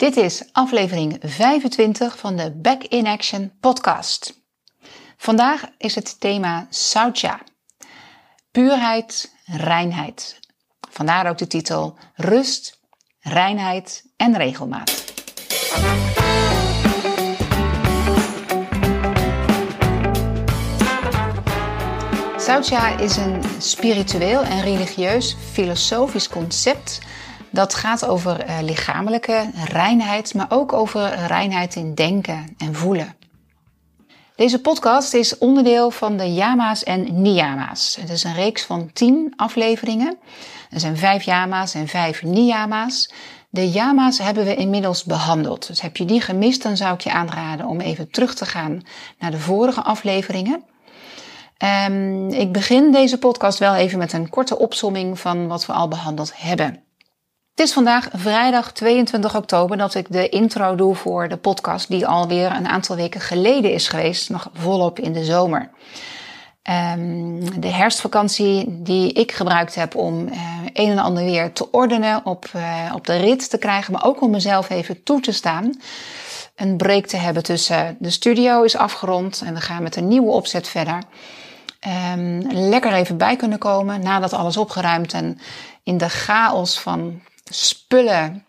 Dit is aflevering 25 van de Back in Action podcast. Vandaag is het thema Saucha. Puurheid, reinheid. Vandaar ook de titel Rust, reinheid en regelmaat. Saucha is een spiritueel en religieus filosofisch concept dat gaat over uh, lichamelijke reinheid, maar ook over reinheid in denken en voelen. Deze podcast is onderdeel van de Yama's en Niyama's. Het is een reeks van tien afleveringen. Er zijn vijf Yama's en vijf Niyama's. De Yama's hebben we inmiddels behandeld. Dus heb je die gemist, dan zou ik je aanraden om even terug te gaan naar de vorige afleveringen. Um, ik begin deze podcast wel even met een korte opsomming van wat we al behandeld hebben. Het is vandaag vrijdag 22 oktober dat ik de intro doe voor de podcast die alweer een aantal weken geleden is geweest, nog volop in de zomer. Um, de herfstvakantie die ik gebruikt heb om uh, een en ander weer te ordenen, op, uh, op de rit te krijgen, maar ook om mezelf even toe te staan. Een break te hebben tussen de studio is afgerond en we gaan met een nieuwe opzet verder. Um, lekker even bij kunnen komen nadat alles opgeruimd en in de chaos van spullen,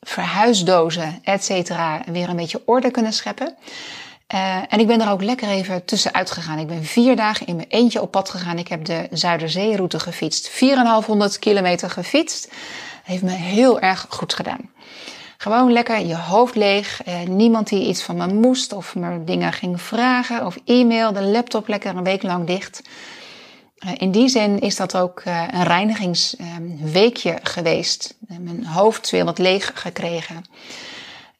verhuisdozen, et cetera, weer een beetje orde kunnen scheppen. Uh, en ik ben er ook lekker even tussenuit gegaan. Ik ben vier dagen in mijn eentje op pad gegaan. Ik heb de Zuiderzeeroute gefietst. 4,500 kilometer gefietst. Heeft me heel erg goed gedaan. Gewoon lekker je hoofd leeg. Uh, niemand die iets van me moest of me dingen ging vragen of e-mail. De laptop lekker een week lang dicht. Eh, in die zin is dat ook eh, een reinigingsweekje geweest. Eh, mijn hoofd weer wat leeg gekregen.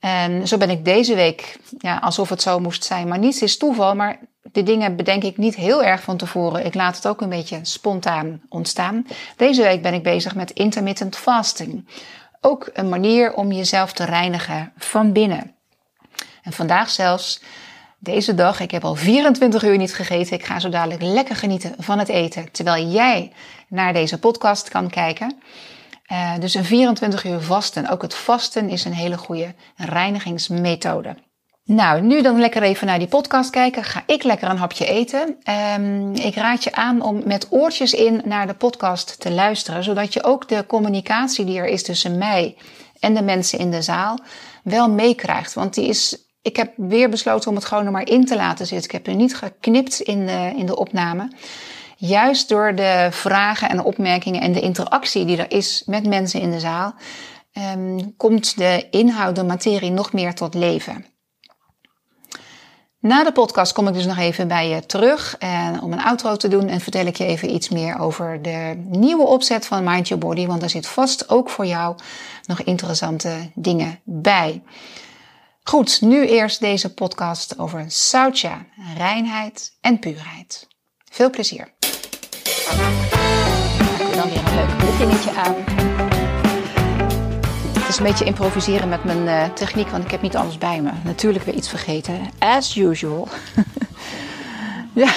En zo ben ik deze week, ja, alsof het zo moest zijn. Maar niets is toeval, maar de dingen bedenk ik niet heel erg van tevoren. Ik laat het ook een beetje spontaan ontstaan. Deze week ben ik bezig met intermittent fasting. Ook een manier om jezelf te reinigen van binnen. En vandaag zelfs deze dag, ik heb al 24 uur niet gegeten. Ik ga zo dadelijk lekker genieten van het eten. Terwijl jij naar deze podcast kan kijken. Uh, dus een 24 uur vasten. Ook het vasten is een hele goede reinigingsmethode. Nou, nu dan lekker even naar die podcast kijken. Ga ik lekker een hapje eten. Um, ik raad je aan om met oortjes in naar de podcast te luisteren. Zodat je ook de communicatie die er is tussen mij en de mensen in de zaal wel meekrijgt. Want die is ik heb weer besloten om het gewoon er maar in te laten zitten. Ik heb er niet geknipt in de, in de opname. Juist door de vragen en opmerkingen en de interactie die er is met mensen in de zaal, um, komt de inhoud, de materie nog meer tot leven. Na de podcast kom ik dus nog even bij je terug en om een outro te doen en vertel ik je even iets meer over de nieuwe opzet van Mind Your Body, want daar zit vast ook voor jou nog interessante dingen bij. Goed, nu eerst deze podcast over Saucha, reinheid en puurheid. Veel plezier. Maak dan weer een leuk beginnetje aan. Het is een beetje improviseren met mijn uh, techniek, want ik heb niet alles bij me. Natuurlijk weer iets vergeten, as usual. ja.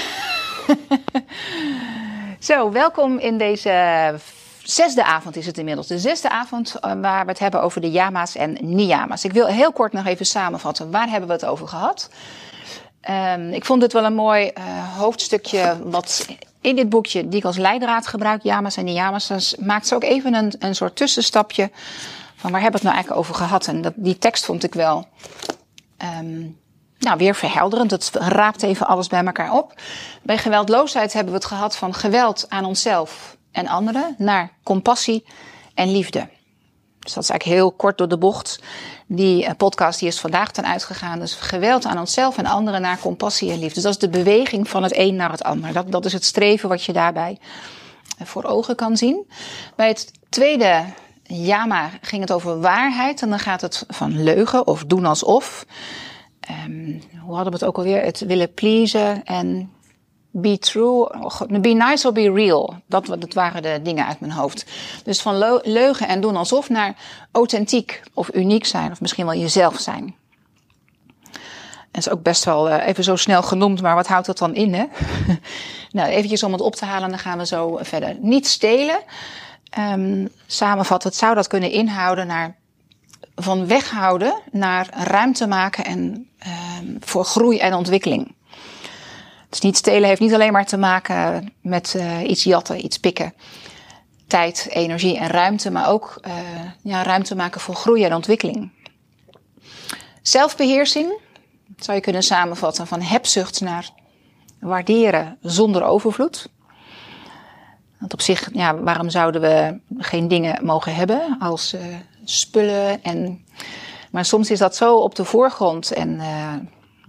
Zo, welkom in deze zesde avond is het inmiddels. De zesde avond eh, waar we het hebben over de yama's en niyama's. Ik wil heel kort nog even samenvatten. Waar hebben we het over gehad? Um, ik vond dit wel een mooi uh, hoofdstukje wat in dit boekje, die ik als leidraad gebruik, yama's en niyama's. Dan maakt ze ook even een, een soort tussenstapje van waar hebben we het nou eigenlijk over gehad. En dat, die tekst vond ik wel um, nou, weer verhelderend. Het raapt even alles bij elkaar op. Bij geweldloosheid hebben we het gehad van geweld aan onszelf en anderen naar compassie en liefde. Dus dat is eigenlijk heel kort door de bocht. Die eh, podcast die is vandaag ten uitgegaan. Dus geweld aan onszelf en anderen naar compassie en liefde. Dus dat is de beweging van het een naar het ander. Dat, dat is het streven wat je daarbij eh, voor ogen kan zien. Bij het tweede jama ging het over waarheid. En dan gaat het van leugen of doen alsof. Um, hoe hadden we het ook alweer? Het willen pleasen en be true, be nice or be real. Dat, dat waren de dingen uit mijn hoofd. Dus van leugen en doen alsof naar authentiek of uniek zijn, of misschien wel jezelf zijn. Dat is ook best wel uh, even zo snel genoemd, maar wat houdt dat dan in, hè? nou, eventjes om het op te halen, dan gaan we zo verder. Niet stelen. Um, samenvatten, het zou dat kunnen inhouden naar van weghouden naar ruimte maken en ehm, voor groei en ontwikkeling. Dus niet stelen heeft niet alleen maar te maken met uh, iets jatten, iets pikken. Tijd, energie en ruimte, maar ook uh, ja, ruimte maken voor groei en ontwikkeling. Zelfbeheersing zou je kunnen samenvatten van hebzucht naar waarderen zonder overvloed. Want op zich, ja, waarom zouden we geen dingen mogen hebben als uh, spullen? En, maar soms is dat zo op de voorgrond en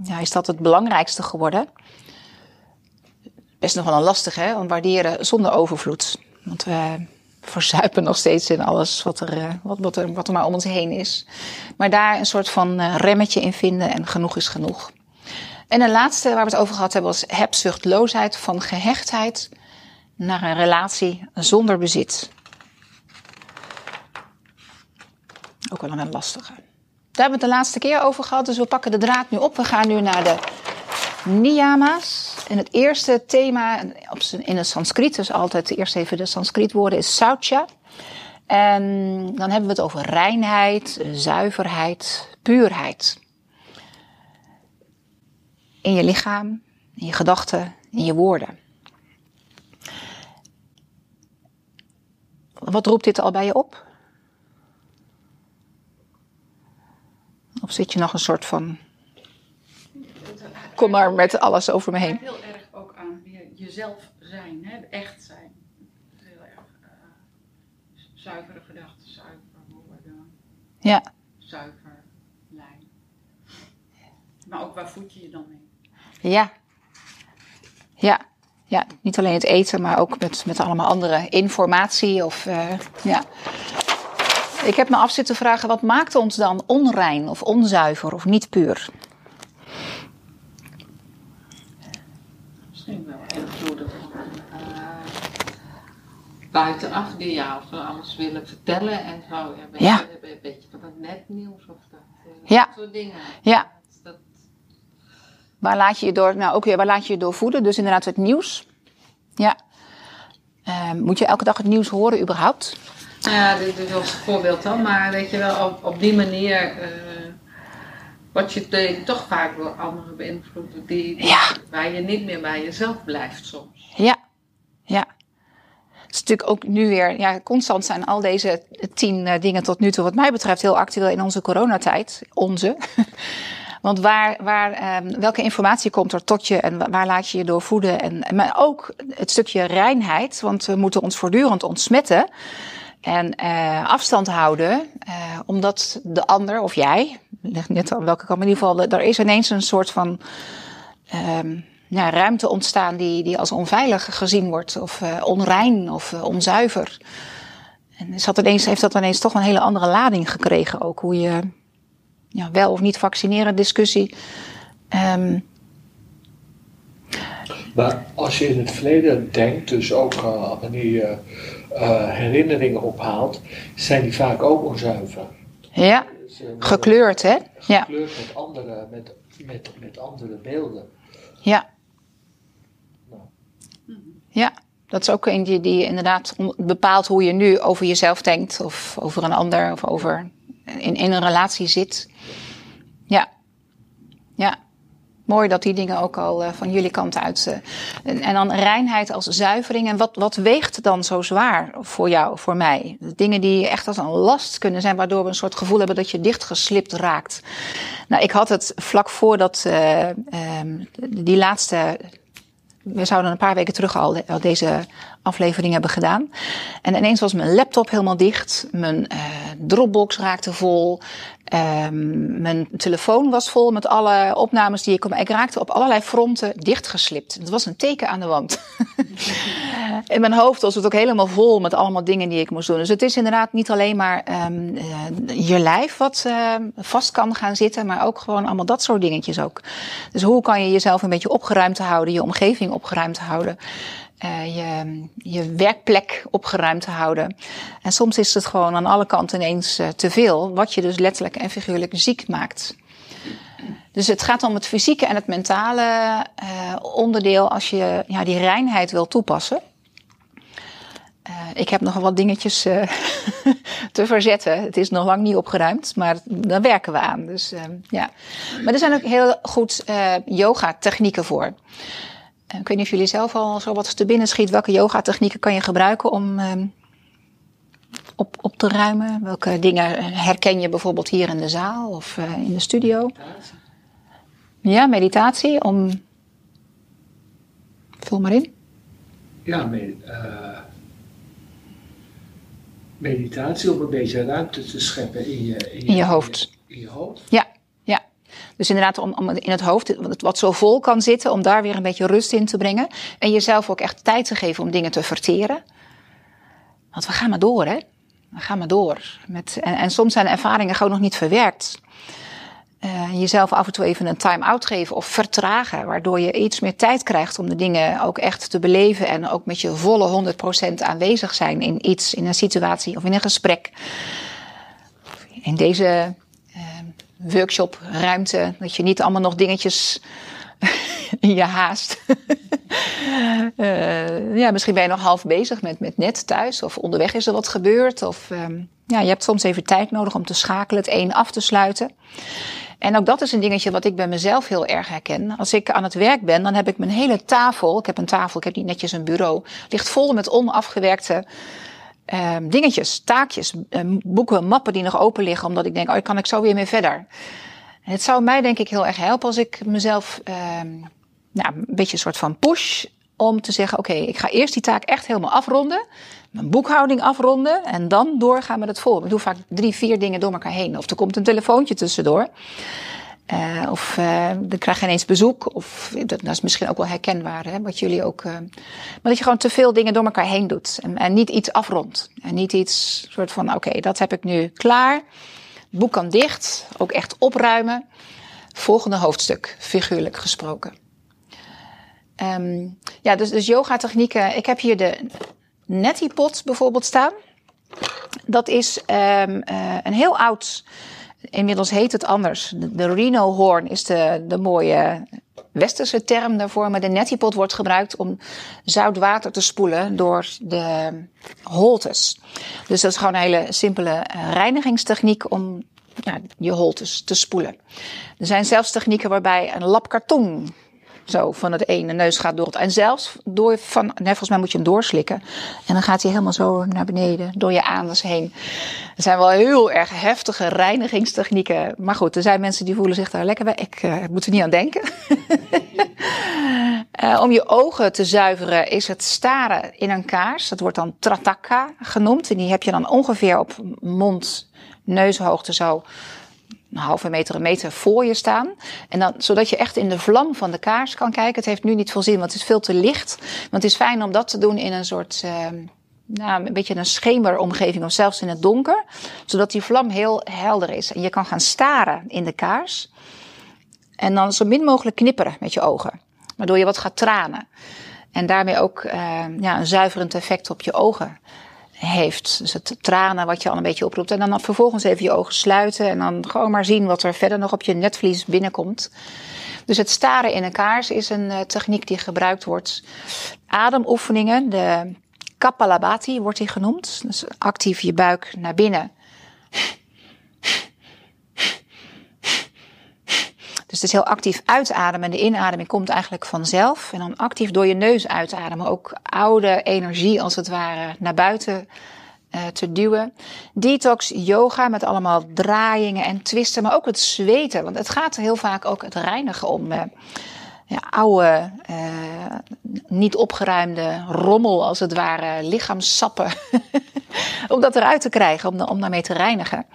ja, is dat het belangrijkste geworden. Best nog wel een lastig, hè? Want waarderen zonder overvloed. Want we verzuipen nog steeds in alles wat er, uh, wat, wat, wat er maar om ons heen is. Maar daar een soort van remmetje in vinden en genoeg is genoeg. En de laatste waar we het over gehad hebben was hebzuchtloosheid van gehechtheid naar een relatie zonder bezit. Ook wel een lastige. Daar hebben we het de laatste keer over gehad, dus we pakken de draad nu op. We gaan nu naar de niyama's. En het eerste thema in het Sanskriet, dus altijd eerst even de Sanskrietwoorden, is saucha. En dan hebben we het over reinheid, zuiverheid, puurheid. In je lichaam, in je gedachten, in je woorden. Wat roept dit al bij je op? Of zit je nog een soort van. Kom maar met alles over me heen. Heel erg ook aan jezelf zijn, hè? echt zijn. Heel erg uh, zuivere gedachten, zuiver woorden. Ja. Zuiver lijn. Maar ook waar voed je je dan mee? Ja. Ja ja, niet alleen het eten, maar ook met, met allemaal andere informatie. Of, uh, ja. Ik heb me af zitten vragen, wat maakt ons dan onrein of onzuiver of niet puur? Misschien wel invloeden van uh, buitenaf die jou zo alles willen vertellen en zo. Ja, beetje, een beetje van het netnieuws of dat, ja. dat soort dingen. Ja. Waar laat je je door, nou ook weer, waar laat je je door voeden? Dus inderdaad het nieuws. Ja. Uh, moet je elke dag het nieuws horen überhaupt? Ja, dit is als voorbeeld dan. Maar weet je wel, op, op die manier uh, word je toch vaak door anderen beïnvloed. Die, die, ja. Waar je niet meer bij jezelf blijft soms. Ja, ja. Is natuurlijk ook nu weer, ja, constant zijn al deze tien uh, dingen tot nu toe, wat mij betreft, heel actueel in onze coronatijd. Onze. Want waar, waar, um, welke informatie komt er tot je en waar laat je je door voeden? En, maar ook het stukje reinheid, want we moeten ons voortdurend ontsmetten en uh, afstand houden, uh, omdat de ander of jij, net aan welke kant, in ieder geval, er is ineens een soort van um, ja, ruimte ontstaan die, die als onveilig gezien wordt, of uh, onrein of onzuiver. En is dat ineens, heeft dat ineens toch een hele andere lading gekregen, ook hoe je ja, wel of niet vaccineren discussie. Um... Maar als je in het verleden denkt, dus ook uh, wanneer je herinneringen ophaalt, zijn die vaak ook onzuiver. Ja, gekleurd hè? Gekleurd ja. met, andere, met, met, met andere beelden. Ja. Nou. Ja, dat is ook een die, die inderdaad bepaalt hoe je nu over jezelf denkt, of over een ander, of over in, een relatie zit. Ja. Ja. Mooi dat die dingen ook al uh, van jullie kant uit. Uh, en, dan reinheid als zuivering. En wat, wat weegt dan zo zwaar voor jou, voor mij? Dingen die echt als een last kunnen zijn, waardoor we een soort gevoel hebben dat je dichtgeslipt raakt. Nou, ik had het vlak voordat uh, die laatste we zouden een paar weken terug al, de, al, deze aflevering hebben gedaan. En ineens was mijn laptop helemaal dicht. Mijn uh, Dropbox raakte vol. Um, mijn telefoon was vol met alle opnames die ik kon. Ik raakte op allerlei fronten dichtgeslipt. Het was een teken aan de wand. In mijn hoofd was het ook helemaal vol met allemaal dingen die ik moest doen. Dus het is inderdaad niet alleen maar um, uh, je lijf wat uh, vast kan gaan zitten, maar ook gewoon allemaal dat soort dingetjes ook. Dus hoe kan je jezelf een beetje opgeruimd houden, je omgeving opgeruimd houden? Uh, je, je werkplek opgeruimd te houden. En soms is het gewoon aan alle kanten ineens uh, te veel, wat je dus letterlijk en figuurlijk ziek maakt. Dus het gaat om het fysieke en het mentale uh, onderdeel als je ja, die reinheid wil toepassen. Ik heb nog wat dingetjes te verzetten. Het is nog lang niet opgeruimd, maar daar werken we aan. Dus, ja. Maar er zijn ook heel goed yoga-technieken voor. Ik weet niet of jullie zelf al zo wat te binnen schiet. Welke yoga-technieken kan je gebruiken om ehm, op, op te ruimen? Welke dingen herken je bijvoorbeeld hier in de zaal of in de studio? Meditatie. Ja, meditatie. Om... Vul maar in. Ja, med meditatie om een beetje ruimte te scheppen in je, in je, in je hoofd. In je, hoofd? Ja. Dus inderdaad, om, om in het hoofd, wat zo vol kan zitten, om daar weer een beetje rust in te brengen. En jezelf ook echt tijd te geven om dingen te verteren. Want we gaan maar door, hè? We gaan maar door. Met, en, en soms zijn ervaringen gewoon nog niet verwerkt. Uh, jezelf af en toe even een time-out geven of vertragen, waardoor je iets meer tijd krijgt om de dingen ook echt te beleven en ook met je volle 100% aanwezig zijn in iets, in een situatie of in een gesprek. In deze uh, workshopruimte, dat je niet allemaal nog dingetjes in je haast. uh, ja, misschien ben je nog half bezig met, met net thuis of onderweg is er wat gebeurd. Of um, ja, je hebt soms even tijd nodig om te schakelen, het een af te sluiten. En ook dat is een dingetje wat ik bij mezelf heel erg herken. Als ik aan het werk ben, dan heb ik mijn hele tafel. Ik heb een tafel, ik heb niet netjes een bureau. Ligt vol met onafgewerkte uh, dingetjes, taakjes, uh, boeken, mappen die nog open liggen. Omdat ik denk, oh, kan ik zo weer mee verder. Het zou mij denk ik heel erg helpen als ik mezelf uh, nou, een beetje een soort van push om te zeggen: oké, ik ga eerst die taak echt helemaal afronden mijn boekhouding afronden en dan doorgaan met het volgende. Ik doe vaak drie, vier dingen door elkaar heen. Of er komt een telefoontje tussendoor. Uh, of uh, dan krijg je ineens bezoek. Of dat, is misschien ook wel herkenbaar, hè, wat jullie ook. Uh, maar dat je gewoon te veel dingen door elkaar heen doet. En, en niet iets afrondt. En niet iets soort van: oké, dat heb ik nu klaar. Boek kan dicht. Ook echt opruimen. Volgende hoofdstuk, figuurlijk gesproken. Um, ja, dus, dus yoga technieken. Ik heb hier de Nettipot bijvoorbeeld staan. Dat is uh, een heel oud, inmiddels heet het anders. De, de Reno horn is de, de mooie westerse term daarvoor. Maar de nettipot wordt gebruikt om zout water te spoelen door de holtes. Dus dat is gewoon een hele simpele reinigingstechniek om ja, je holtes te spoelen. Er zijn zelfs technieken waarbij een lap karton zo van het ene neus gaat door het. En zelfs door van, nee, volgens mij moet je hem doorslikken. En dan gaat hij helemaal zo naar beneden, door je anus heen. Er zijn wel heel erg heftige reinigingstechnieken. Maar goed, er zijn mensen die voelen zich daar lekker bij. Ik uh, moet er niet aan denken. uh, om je ogen te zuiveren is het staren in een kaars. Dat wordt dan trataka genoemd. En die heb je dan ongeveer op mond, neushoogte zo een halve meter, een meter voor je staan. En dan, zodat je echt in de vlam van de kaars kan kijken. Het heeft nu niet veel zin, want het is veel te licht. Want het is fijn om dat te doen in een soort, uh, nou, een beetje een schemeromgeving of zelfs in het donker. Zodat die vlam heel helder is. En je kan gaan staren in de kaars. En dan zo min mogelijk knipperen met je ogen. Waardoor je wat gaat tranen. En daarmee ook uh, ja, een zuiverend effect op je ogen heeft. Dus het tranen wat je al een beetje oproept. En dan vervolgens even je ogen sluiten. En dan gewoon maar zien wat er verder nog op je netvlies binnenkomt. Dus het staren in een kaars is een uh, techniek die gebruikt wordt. Ademoefeningen, de Kapalabhati wordt die genoemd. Dus actief je buik naar binnen Dus het is heel actief uitademen. De inademing komt eigenlijk vanzelf. En dan actief door je neus uitademen. Ook oude energie als het ware naar buiten uh, te duwen. Detox yoga met allemaal draaiingen en twisten. Maar ook het zweten. Want het gaat heel vaak ook het reinigen om. Uh, ja, oude, uh, niet opgeruimde rommel als het ware, lichaamssappen. om dat eruit te krijgen, om, om daarmee te reinigen.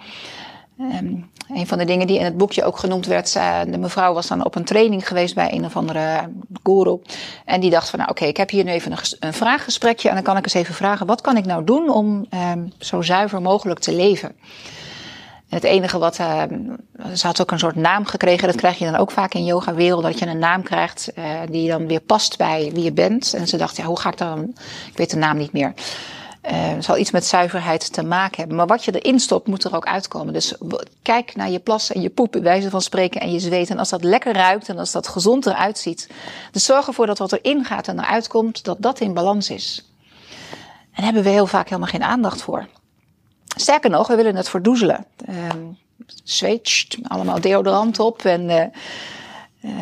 Um, een van de dingen die in het boekje ook genoemd werd, de mevrouw was dan op een training geweest bij een of andere guru. En die dacht van, nou oké, ik heb hier nu even een, een, vraaggesprekje en dan kan ik eens even vragen, wat kan ik nou doen om um, zo zuiver mogelijk te leven? En het enige wat, uh, ze had ook een soort naam gekregen, dat krijg je dan ook vaak in yoga-wereld, dat je een naam krijgt uh, die dan weer past bij wie je bent. En ze dacht, ja, hoe ga ik dan, ik weet de naam niet meer. Uh, zal iets met zuiverheid te maken hebben. Maar wat je erin stopt, moet er ook uitkomen. Dus kijk naar je plas en je poep, bij wijze van spreken, en je zweet. En als dat lekker ruikt en als dat gezond eruit ziet. Dus zorg ervoor dat wat erin gaat en eruit komt, dat dat in balans is. daar hebben we heel vaak helemaal geen aandacht voor. Sterker nog, we willen het verdoezelen. Um, zweet, allemaal deodorant op en uh, uh,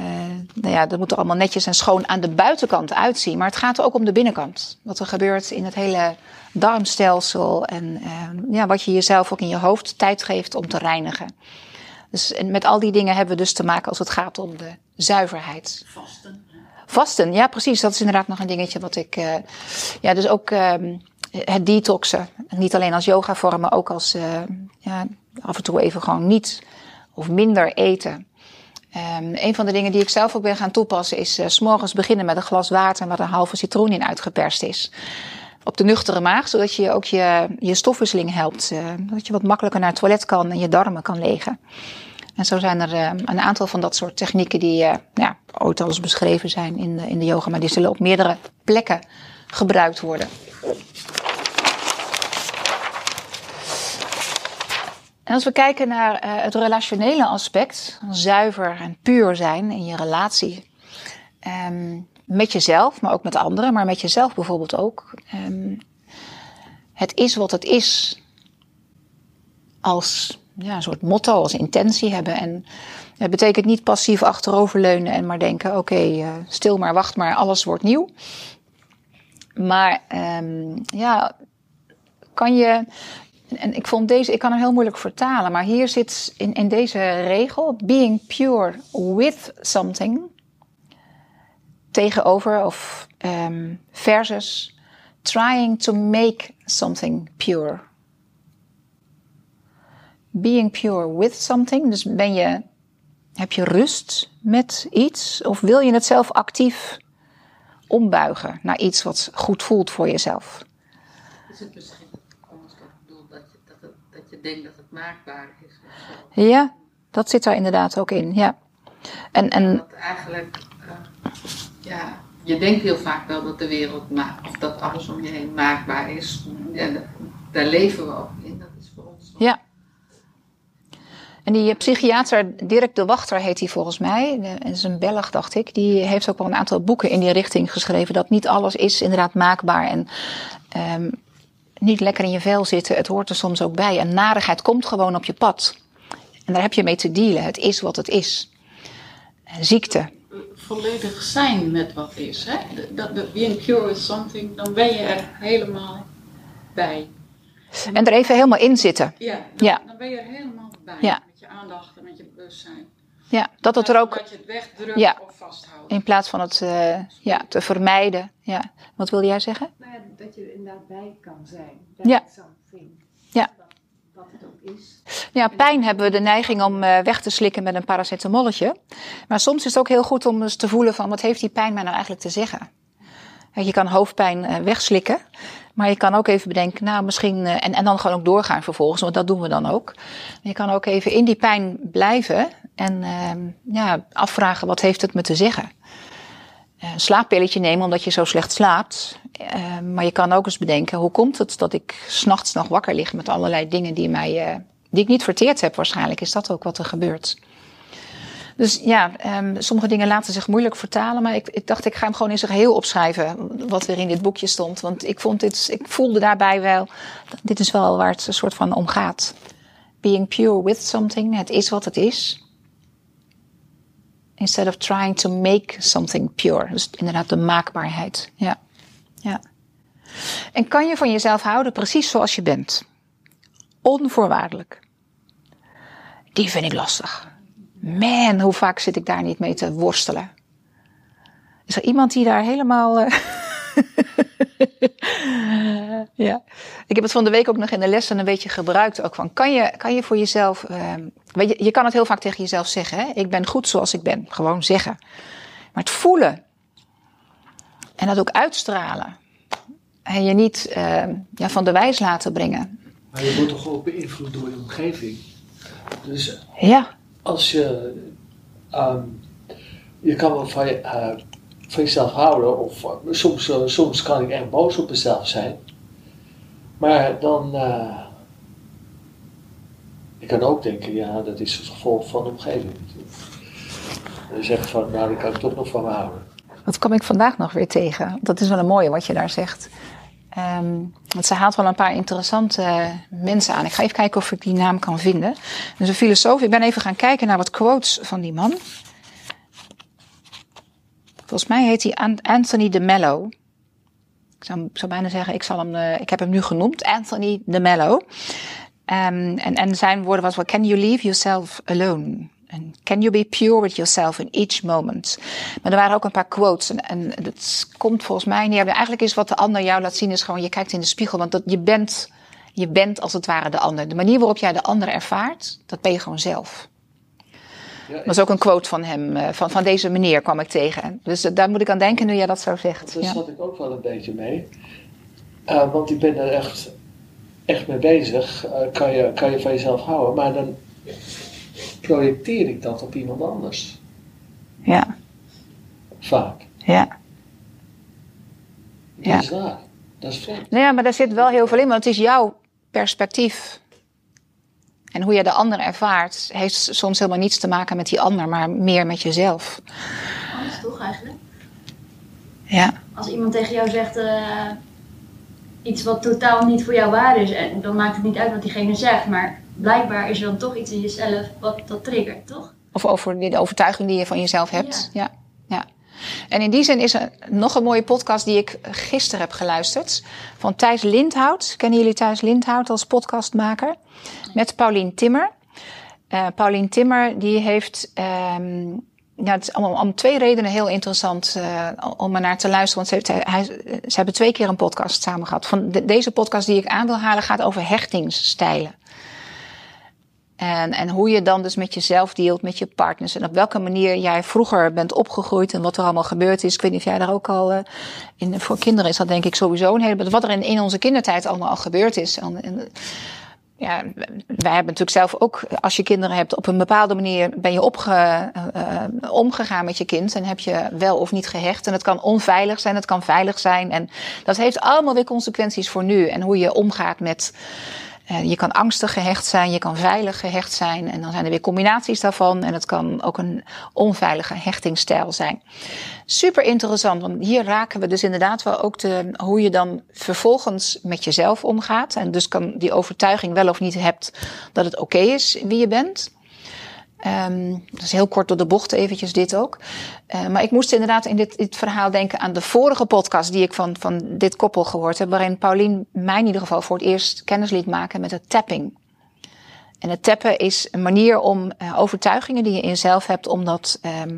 nou ja, dat moet er allemaal netjes en schoon aan de buitenkant uitzien. Maar het gaat ook om de binnenkant. Wat er gebeurt in het hele darmstelsel en uh, ja, wat je jezelf ook in je hoofd tijd geeft om te reinigen. Dus en met al die dingen hebben we dus te maken als het gaat om de zuiverheid. Vasten. Vasten, ja precies. Dat is inderdaad nog een dingetje wat ik... Uh, ja, dus ook um, het detoxen. Niet alleen als yoga vorm, maar ook als ja, af en toe even gewoon niet of minder eten. Um, een van de dingen die ik zelf ook ben gaan toepassen is uh, s morgens beginnen met een glas water waar een halve citroen in uitgeperst is. Op de nuchtere maag, zodat je ook je, je stofwisseling helpt. Uh, dat je wat makkelijker naar het toilet kan en je darmen kan legen. En zo zijn er uh, een aantal van dat soort technieken die uh, ja, ooit al eens beschreven zijn in in de yoga, maar die zullen op meerdere plekken gebruikt worden. En als we kijken naar uh, het relationele aspect, zuiver en puur zijn in je relatie. Um, met jezelf, maar ook met anderen, maar met jezelf bijvoorbeeld ook. Um, het is wat het is. Als ja, een soort motto, als intentie hebben. En het betekent niet passief achteroverleunen en maar denken: oké, uh, stil maar, wacht maar, alles wordt nieuw. Maar um, ja, kan je en ik vond deze, ik kan hem heel moeilijk vertalen, maar hier zit in, deze regel, being pure with something, tegenover of um, versus trying to make something pure. Being pure with something, dus ben je, heb je rust met iets of wil je het zelf actief ombuigen naar iets wat goed voelt voor jezelf? Is het denkt dat het maakbaar is. Ja, dat zit daar inderdaad ook in. Ja. En, en, dat eigenlijk, uh, ja, je denkt heel vaak wel dat de wereld maakt, of dat alles om je heen maakbaar is. Ja, daar leven we ook in, dat is voor ons. Ook. Ja. En die psychiater Dirk de Wachter heet hij volgens mij. Dat is een Belg, dacht ik. Die heeft ook wel een aantal boeken in die richting geschreven. Dat niet alles is inderdaad maakbaar. En um, niet lekker in je vel zitten, het hoort er soms ook bij. En narigheid komt gewoon op je pad. En daar heb je mee te dealen. Het is wat het is. Ziekte. Volledig zijn met wat is. Hè? Dat, dat, being pure with something, dan ben je er helemaal bij. En er even helemaal in zitten. Ja, dan, ja. dan ben je er helemaal bij. Ja. Met je aandacht en met je bewustzijn. Ja, dat het er ook. Dat je het wegdrukt ja. of vasthoudt. In plaats van het uh, ja, te vermijden. Ja. Wat wilde jij zeggen? Nou ja, dat je er inderdaad bij kan zijn. Ja. Something. Ja. Wat het ook is. Ja, pijn hebben we de neiging om uh, weg te slikken met een paracetamolletje. Maar soms is het ook heel goed om eens te voelen van wat heeft die pijn mij nou eigenlijk te zeggen. Je kan hoofdpijn uh, wegslikken. Maar je kan ook even bedenken, nou misschien, en, en dan gewoon ook doorgaan vervolgens, want dat doen we dan ook. Je kan ook even in die pijn blijven en uh, ja, afvragen, wat heeft het me te zeggen? Uh, een slaappilletje nemen omdat je zo slecht slaapt. Uh, maar je kan ook eens bedenken, hoe komt het dat ik s'nachts nog wakker lig met allerlei dingen die, mij, uh, die ik niet verteerd heb waarschijnlijk. Is dat ook wat er gebeurt? Dus ja, um, sommige dingen laten zich moeilijk vertalen. Maar ik, ik, dacht, ik ga hem gewoon in zijn geheel opschrijven. Wat er in dit boekje stond. Want ik vond dit, ik voelde daarbij wel, dit is wel waar het een soort van om gaat. Being pure with something. Het is wat het is. Instead of trying to make something pure. Dus inderdaad de maakbaarheid. Ja. ja. En kan je van jezelf houden precies zoals je bent? Onvoorwaardelijk. Die vind ik lastig. Man, hoe vaak zit ik daar niet mee te worstelen. Is er iemand die daar helemaal. Uh... ja. Ik heb het van de week ook nog in de lessen een beetje gebruikt. Ook van, kan, je, kan je voor jezelf. Uh, weet je, je kan het heel vaak tegen jezelf zeggen. Hè? Ik ben goed zoals ik ben. Gewoon zeggen. Maar het voelen. En dat ook uitstralen. En je niet uh, ja, van de wijs laten brengen. Maar je wordt toch ook beïnvloed door je omgeving. Dus ja. als je. Um, je kan wel van, je, uh, van jezelf houden, of uh, soms, uh, soms kan ik echt boos op mezelf zijn. Maar dan. uh, ik kan ook denken, ja, dat is het gevolg van de omgeving. Zeggen van, nou, die kan ik toch nog van me houden. Dat kwam ik vandaag nog weer tegen. Dat is wel een mooie wat je daar zegt. Ehm, want ze haalt wel een paar interessante mensen aan. Ik ga even kijken of ik die naam kan vinden. Dus een filosoof. Ik ben even gaan kijken naar wat quotes van die man. Volgens mij heet hij An- Anthony de Mello. Ik zou, bijna zeggen, ik, zal hem, eh, ik heb hem nu genoemd, Anthony de Mello. Ehm, en, en zijn woorden was, well, can you leave yourself alone? And can you be pure with yourself in each moment? Maar er waren ook een paar quotes. En, en dat komt volgens mij neer. Eigenlijk is wat de ander jou laat zien, is gewoon je kijkt in de spiegel. Want dat, je, bent, je bent als het ware de ander. De manier waarop jij de ander ervaart, dat ben je gewoon zelf. Dat is ook een quote van hem, eh, van, van deze meneer kwam ik tegen. Dus eh, daar moet ik aan denken nu jij dat zo zegt. Daar zat ik ook wel een beetje mee. Eh, want ik ben er echt, echt mee bezig. Kan, je, kan je van jezelf houden. Maar dan projecteer ik dat op iemand anders. ja, Vaak. ja. Dat Ja. is waar. Dat is vreemd. Nou ja, maar daar zit wel heel veel in, want het is jouw perspectief. En hoe je de ander ervaart, heeft soms helemaal niets te maken met die ander, maar meer met jezelf. Anders toch eigenlijk? Ja, Als iemand tegen jou zegt eh, iets wat totaal niet voor jou waar is, en dan maakt het niet uit wat diegene zegt, maar blijkbaar is er dan toch iets in jezelf wat dat triggert, toch? of over de overtuiging die je van jezelf hebt. Ja. ja. En in die zin is er nog een mooie podcast die ik gisteren heb geluisterd. Van Thijs Lindhout. Kennen jullie Thijs Lindhout als podcastmaker? Met Paulien Timmer. Eh Paulien Timmer die heeft... ehm, ja, het is allemaal om twee redenen heel interessant eh, om er naar te luisteren. Want ze, hebben twee keer een podcast samen gehad. Van de- deze podcast die ik aan wil halen gaat over hechtingsstijlen. En, en hoe je dan dus met jezelf dealt, met je partners. En op welke manier jij vroeger bent opgegroeid en wat er allemaal gebeurd is. Ik weet niet of jij daar ook al. eh, in, voor kinderen is dat denk ik sowieso een hele. Wat er in, in onze kindertijd allemaal al gebeurd is. En, ja, wij hebben natuurlijk zelf ook, als je kinderen hebt, op een bepaalde manier ben je opge, eh, omgegaan met je kind. En heb je wel of niet gehecht. En het kan onveilig zijn, het kan veilig zijn. En dat heeft allemaal weer consequenties voor nu. En hoe je omgaat met. Eh, je kan angstig gehecht zijn, je kan veilig gehecht zijn. En dan zijn er weer combinaties daarvan. En het kan ook een onveilige hechtingsstijl zijn. Super interessant, want hier raken we dus inderdaad wel ook de, hoe je dan vervolgens met jezelf omgaat. En dus kan die overtuiging wel of niet hebt dat het oké is wie je bent. Ehm, dat is heel kort door de bocht eventjes dit ook. Eh, maar ik moest inderdaad in dit, dit verhaal denken aan de vorige podcast die ik van, van dit koppel gehoord heb. Waarin Paulien mij in ieder geval voor het eerst kennis liet maken met het tapping. En het tappen is een manier om eh, overtuigingen die je in jezelf hebt, om dat ehm, eh,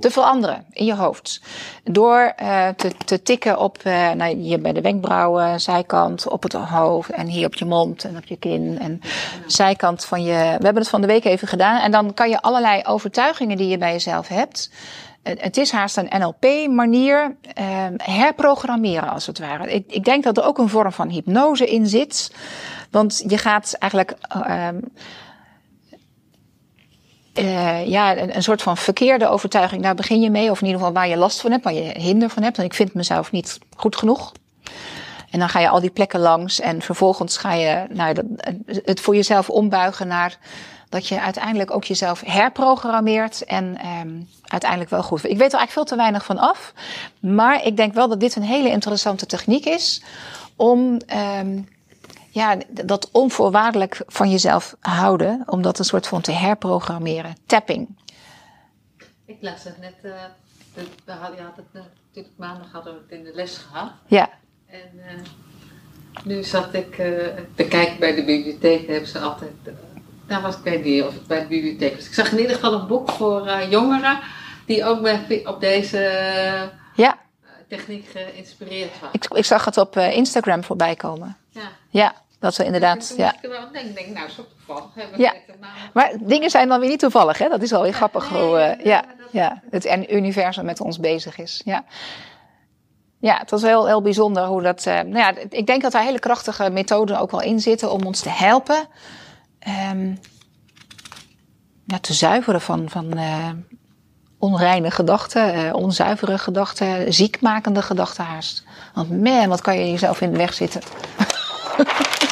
te veranderen in je hoofd. Door eh, te, te tikken op eh, nou, hier bij de wenkbrauwen, zijkant, op het hoofd en hier op je mond en op je kin en zijkant van je. We hebben het van de week even gedaan en dan kan je allerlei overtuigingen die je bij jezelf hebt. Het is haast een NLP-manier eh, herprogrammeren, als het ware. Ik, ik denk dat er ook een vorm van hypnose in zit. Want je gaat eigenlijk eh, ja, een, soort van verkeerde overtuiging, daar begin je mee. Of in ieder geval waar je last van hebt, waar je hinder van hebt. En ik vind mezelf niet goed genoeg. En dan ga je al die plekken langs en vervolgens ga je nou, het voor jezelf ombuigen naar dat je uiteindelijk ook jezelf herprogrammeert en ehm, uiteindelijk wel goed. Ik weet er eigenlijk veel te weinig van af, maar ik denk wel dat dit een hele interessante techniek is om ehm, ja, dat onvoorwaardelijk van jezelf houden, om dat een soort van te herprogrammeren. Tapping. Ik las het net, eh, de- we hadden, je had het natuurlijk maandag hadden we het in de les gehad. Ja, En eh, nu zat ik eh, te kijken bij de bibliotheek, daar hebben ze altijd, daar was ik weet niet of bij de bibliotheek was. Ik zag in ieder geval een boek voor jongeren die ook bij, op deze ja. techniek geïnspireerd was. Ik, ik zag het op Instagram voorbij komen. Ja. Ja, dat we inderdaad. Ja. ik wel denken, denk, nou zo toevallig hebben Ja. Maar dingen zijn dan weer niet toevallig, hè? Dat is wel weer grappig nee, hoe eh, ja, ja, het universum met ons bezig is. Ja. Ja, het was heel, heel bijzonder hoe dat. eh, nou ja, ik denk dat daar hele krachtige methoden ook wel in zitten om ons te helpen. ehm, ja, te zuiveren van, van eh, onreine gedachten, onzuivere gedachten, ziekmakende gedachten haast. Want man, wat kan je jezelf in de weg zitten.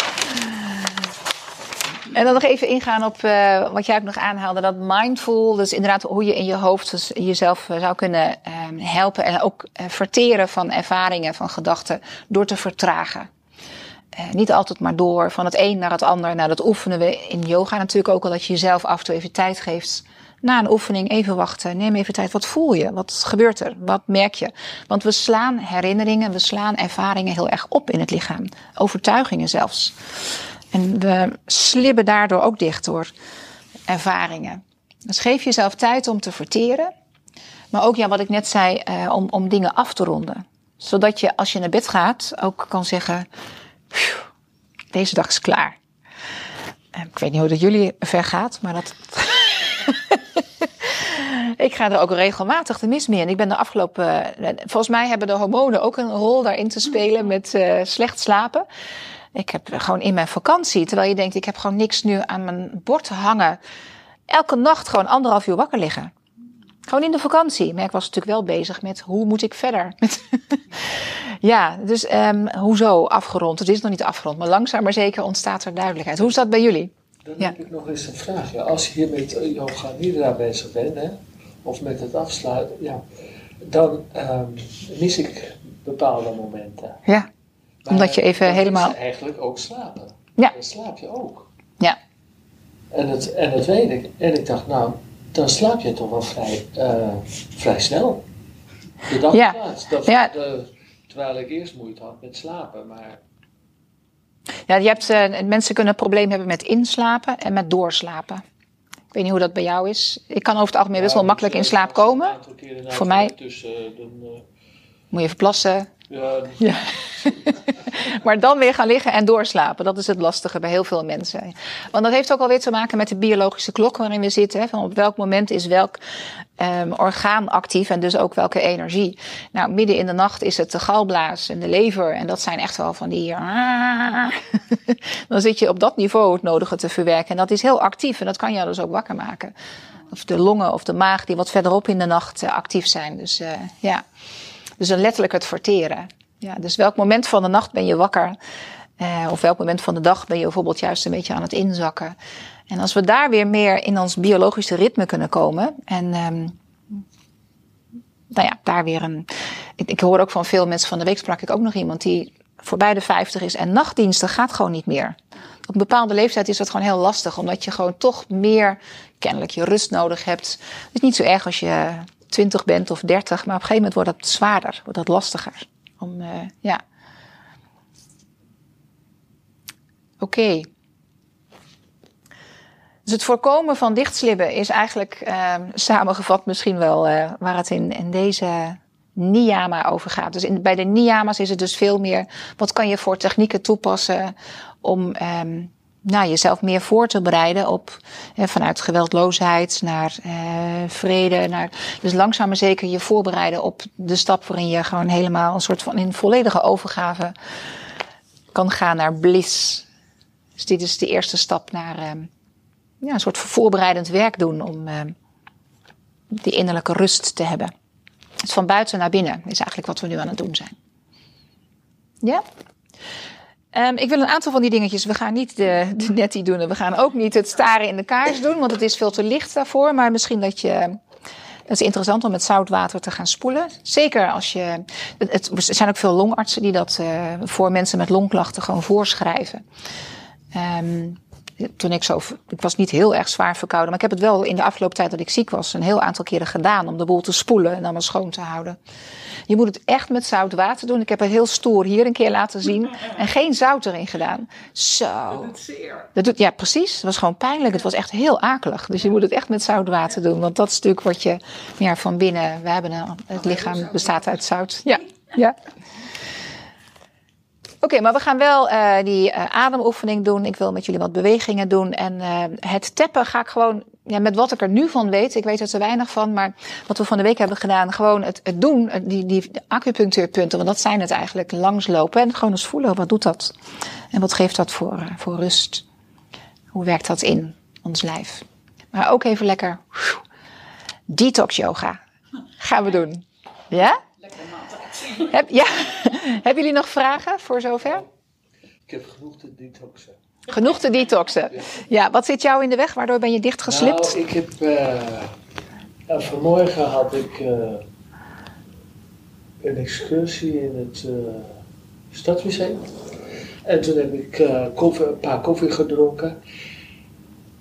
En dan nog even ingaan op eh, wat jij ook nog aanhaalde, dat mindful, dus inderdaad hoe je in je hoofd dus jezelf eh, zou kunnen ehm, helpen en ook eh, verteren van ervaringen, van gedachten, door te vertragen. Niet altijd maar door van het een naar het ander. Nou, dat oefenen we in yoga natuurlijk ook al, dat je jezelf af en toe even tijd geeft. Na een oefening even wachten, neem even tijd. Wat voel je? Wat gebeurt er? Wat merk je? Want we slaan herinneringen, we slaan ervaringen heel erg op in het lichaam. Overtuigingen zelfs. En we slibben daardoor ook dicht door ervaringen. Dus geef jezelf tijd om te verteren. Maar ook, ja, wat ik net zei, eh, om, om dingen af te ronden. Zodat je als je naar bed gaat ook kan zeggen: "Phew, deze dag is klaar. Eh, Ik weet niet hoe dat jullie ver gaat, maar dat. ik ga er ook regelmatig de mis mee in. Ik ben de afgelopen. eh, Volgens mij hebben de hormonen ook een rol daarin te spelen met eh, slecht slapen. Ik heb gewoon in mijn vakantie, terwijl je denkt, ik heb gewoon niks nu aan mijn bord hangen. Elke nacht gewoon anderhalf uur wakker liggen. Gewoon in de vakantie. Maar ik was natuurlijk wel bezig met hoe moet ik verder. Ja, dus ehm, hoezo afgerond? Het is nog niet afgerond, maar langzaam maar zeker ontstaat er duidelijkheid. Hoe is dat bij jullie? Dan Ja. heb ik nog eens een vraagje. Als je hier met eh, yoga nidra bezig bent, hè, of met het afsluiten, ja, dan ehm, mis ik bepaalde momenten. Ja, Omdat je even helemaal- eigenlijk ook slapen. Ja. Dan slaap je ook. Ja. En dat, en dat weet ik. En ik dacht, nou, dan slaap je toch wel vrij, eh, vrij snel. De dag Ja. plaats. Dat, Ja. de- terwijl ik eerst moeite had met slapen. Maar ja je hebt, eh, mensen kunnen een probleem hebben met inslapen en met doorslapen. Ik weet niet hoe dat bij jou is. Ik kan over het algemeen best wel Ja, makkelijk in slaap komen. Voor mij- Tussen, dan, eh, Moet je even plassen. Ja, Ja. maar dan weer gaan liggen en doorslapen. Dat is het lastige bij heel veel mensen. Want dat heeft ook alweer te maken met de biologische klok waarin we zitten. Hè, van op welk moment is welk ehm, orgaan actief en dus ook welke energie. Nou, midden in de nacht is het de galblaas en de lever. En dat zijn echt wel van die... dan zit je op dat niveau het nodige te verwerken. En dat is heel actief en dat kan jou dus ook wakker maken. Of de longen of de maag die wat verderop in de nacht eh, actief zijn. Dus eh, ja... Dus dan letterlijk het verteren. Ja, dus welk moment van de nacht ben je wakker? Eh, of welk moment van de dag ben je bijvoorbeeld juist een beetje aan het inzakken? En als we daar weer meer in ons biologische ritme kunnen komen. En ehm, nou ja, daar weer een. Ik, ik hoor ook van veel mensen van de week sprak ik ook nog iemand die voorbij de 50 is en nachtdiensten gaat gewoon niet meer. Op een bepaalde leeftijd is dat gewoon heel lastig, omdat je gewoon toch meer kennelijk je rust nodig hebt. Het is niet zo erg als je 20 bent of 30, maar op een gegeven moment wordt dat zwaarder, wordt dat lastiger. Om, eh, ja. Oké. Dus het voorkomen van dichtslibben is eigenlijk eh, samengevat misschien wel eh, waar het in, in deze niyama over gaat. Dus in, bij de niyama's is het dus veel meer, wat kan je voor technieken toepassen om ehm, nou, jezelf meer voor te bereiden op eh, vanuit geweldloosheid naar eh, vrede. Naar, dus langzaam maar zeker je voorbereiden op de stap waarin je gewoon helemaal een soort van in volledige overgave kan gaan naar bliss. Dus dit is de eerste stap naar ehm, ja, een soort voorbereidend werk doen om ehm, die innerlijke rust te hebben. Dus van buiten naar binnen is eigenlijk wat we nu aan het doen zijn. Ja? Ehm, ik wil een aantal van die dingetjes. We gaan niet de, de doen. En we gaan ook niet het staren in de kaars doen. Want het is veel te licht daarvoor. Maar misschien dat je. Het is interessant om met zout water te gaan spoelen. Zeker als je. Het, het- er zijn ook veel longartsen die dat eh, voor mensen met longklachten gewoon voorschrijven. Ehm, toen ik zo. Ik was niet heel erg zwaar verkouden. Maar ik heb het wel in de afgelopen tijd dat ik ziek was. een heel aantal keren gedaan. om de boel te spoelen en maar schoon te houden. Je moet het echt met zout water doen. Ik heb het heel stoer hier een keer laten zien. En geen zout erin gedaan. Zo. Het zeer. Dat doet, ja, precies. Het was gewoon pijnlijk. Het was echt heel akelig. Dus je moet het echt met zout water doen. Want dat is natuurlijk wat je ja, van binnen. We hebben een, het lichaam bestaat uit zout. Ja, ja. Oké, maar we gaan wel eh, die eh, ademoefening doen. Ik wil met jullie wat bewegingen doen. En eh, het tappen ga ik gewoon, ja, met wat ik er nu van weet. Ik weet er te weinig van, maar wat we van de week hebben gedaan. Gewoon het, het doen, die, die acupunctuurpunten. Want dat zijn het eigenlijk, langslopen. En gewoon eens voelen, wat doet dat? En wat geeft dat voor, voor rust? Hoe werkt dat in ons lijf? Maar ook even lekker detox yoga. Gaan we doen. Ja? Heb, ja. Hebben jullie nog vragen voor zover? ik heb genoeg te detoxen. Genoeg te detoxen. Ja, wat zit jou in de weg? Waardoor ben je dichtgeslipt? Nou, ik heb... eh, eh, vanmorgen had ik eh, een excursie in het eh, Stadsmuseum. En toen heb ik koffie, een paar koffie gedronken.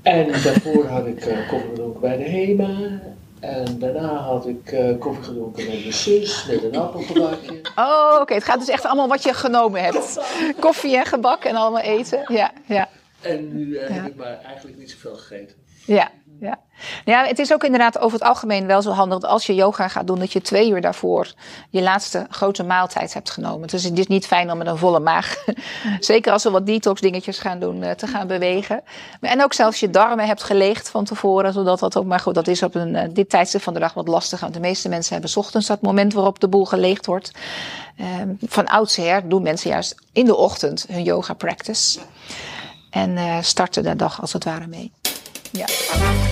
En daarvoor had ik koffie gedronken bij de HEMA. En daarna had ik eh, koffie gedronken met mijn zus, met een appelgebakje. Oh, oké. Het gaat dus echt allemaal wat je genomen hebt. Koffie en gebak en allemaal eten. Ja, ja. En nu eh, Ja. heb ik maar eigenlijk niet zoveel gegeten. Ja, ja. Ja, het is ook inderdaad over het algemeen wel zo handig dat als je yoga gaat doen, dat je twee uur daarvoor je laatste grote maaltijd hebt genomen. Dus het is niet fijn om met een volle maag, zeker als we wat detox dingetjes gaan doen, eh, te gaan bewegen. En ook zelfs je darmen hebt geleegd van tevoren, zodat dat ook, maar goed, dat is op een, eh, dit tijdstip van de dag wat lastig, want de meeste mensen hebben ochtends dat moment waarop de boel geleegd wordt. Ehm, van oudsher doen mensen juist in de ochtend hun yoga practice. En eh, starten de dag als het ware mee. Ja.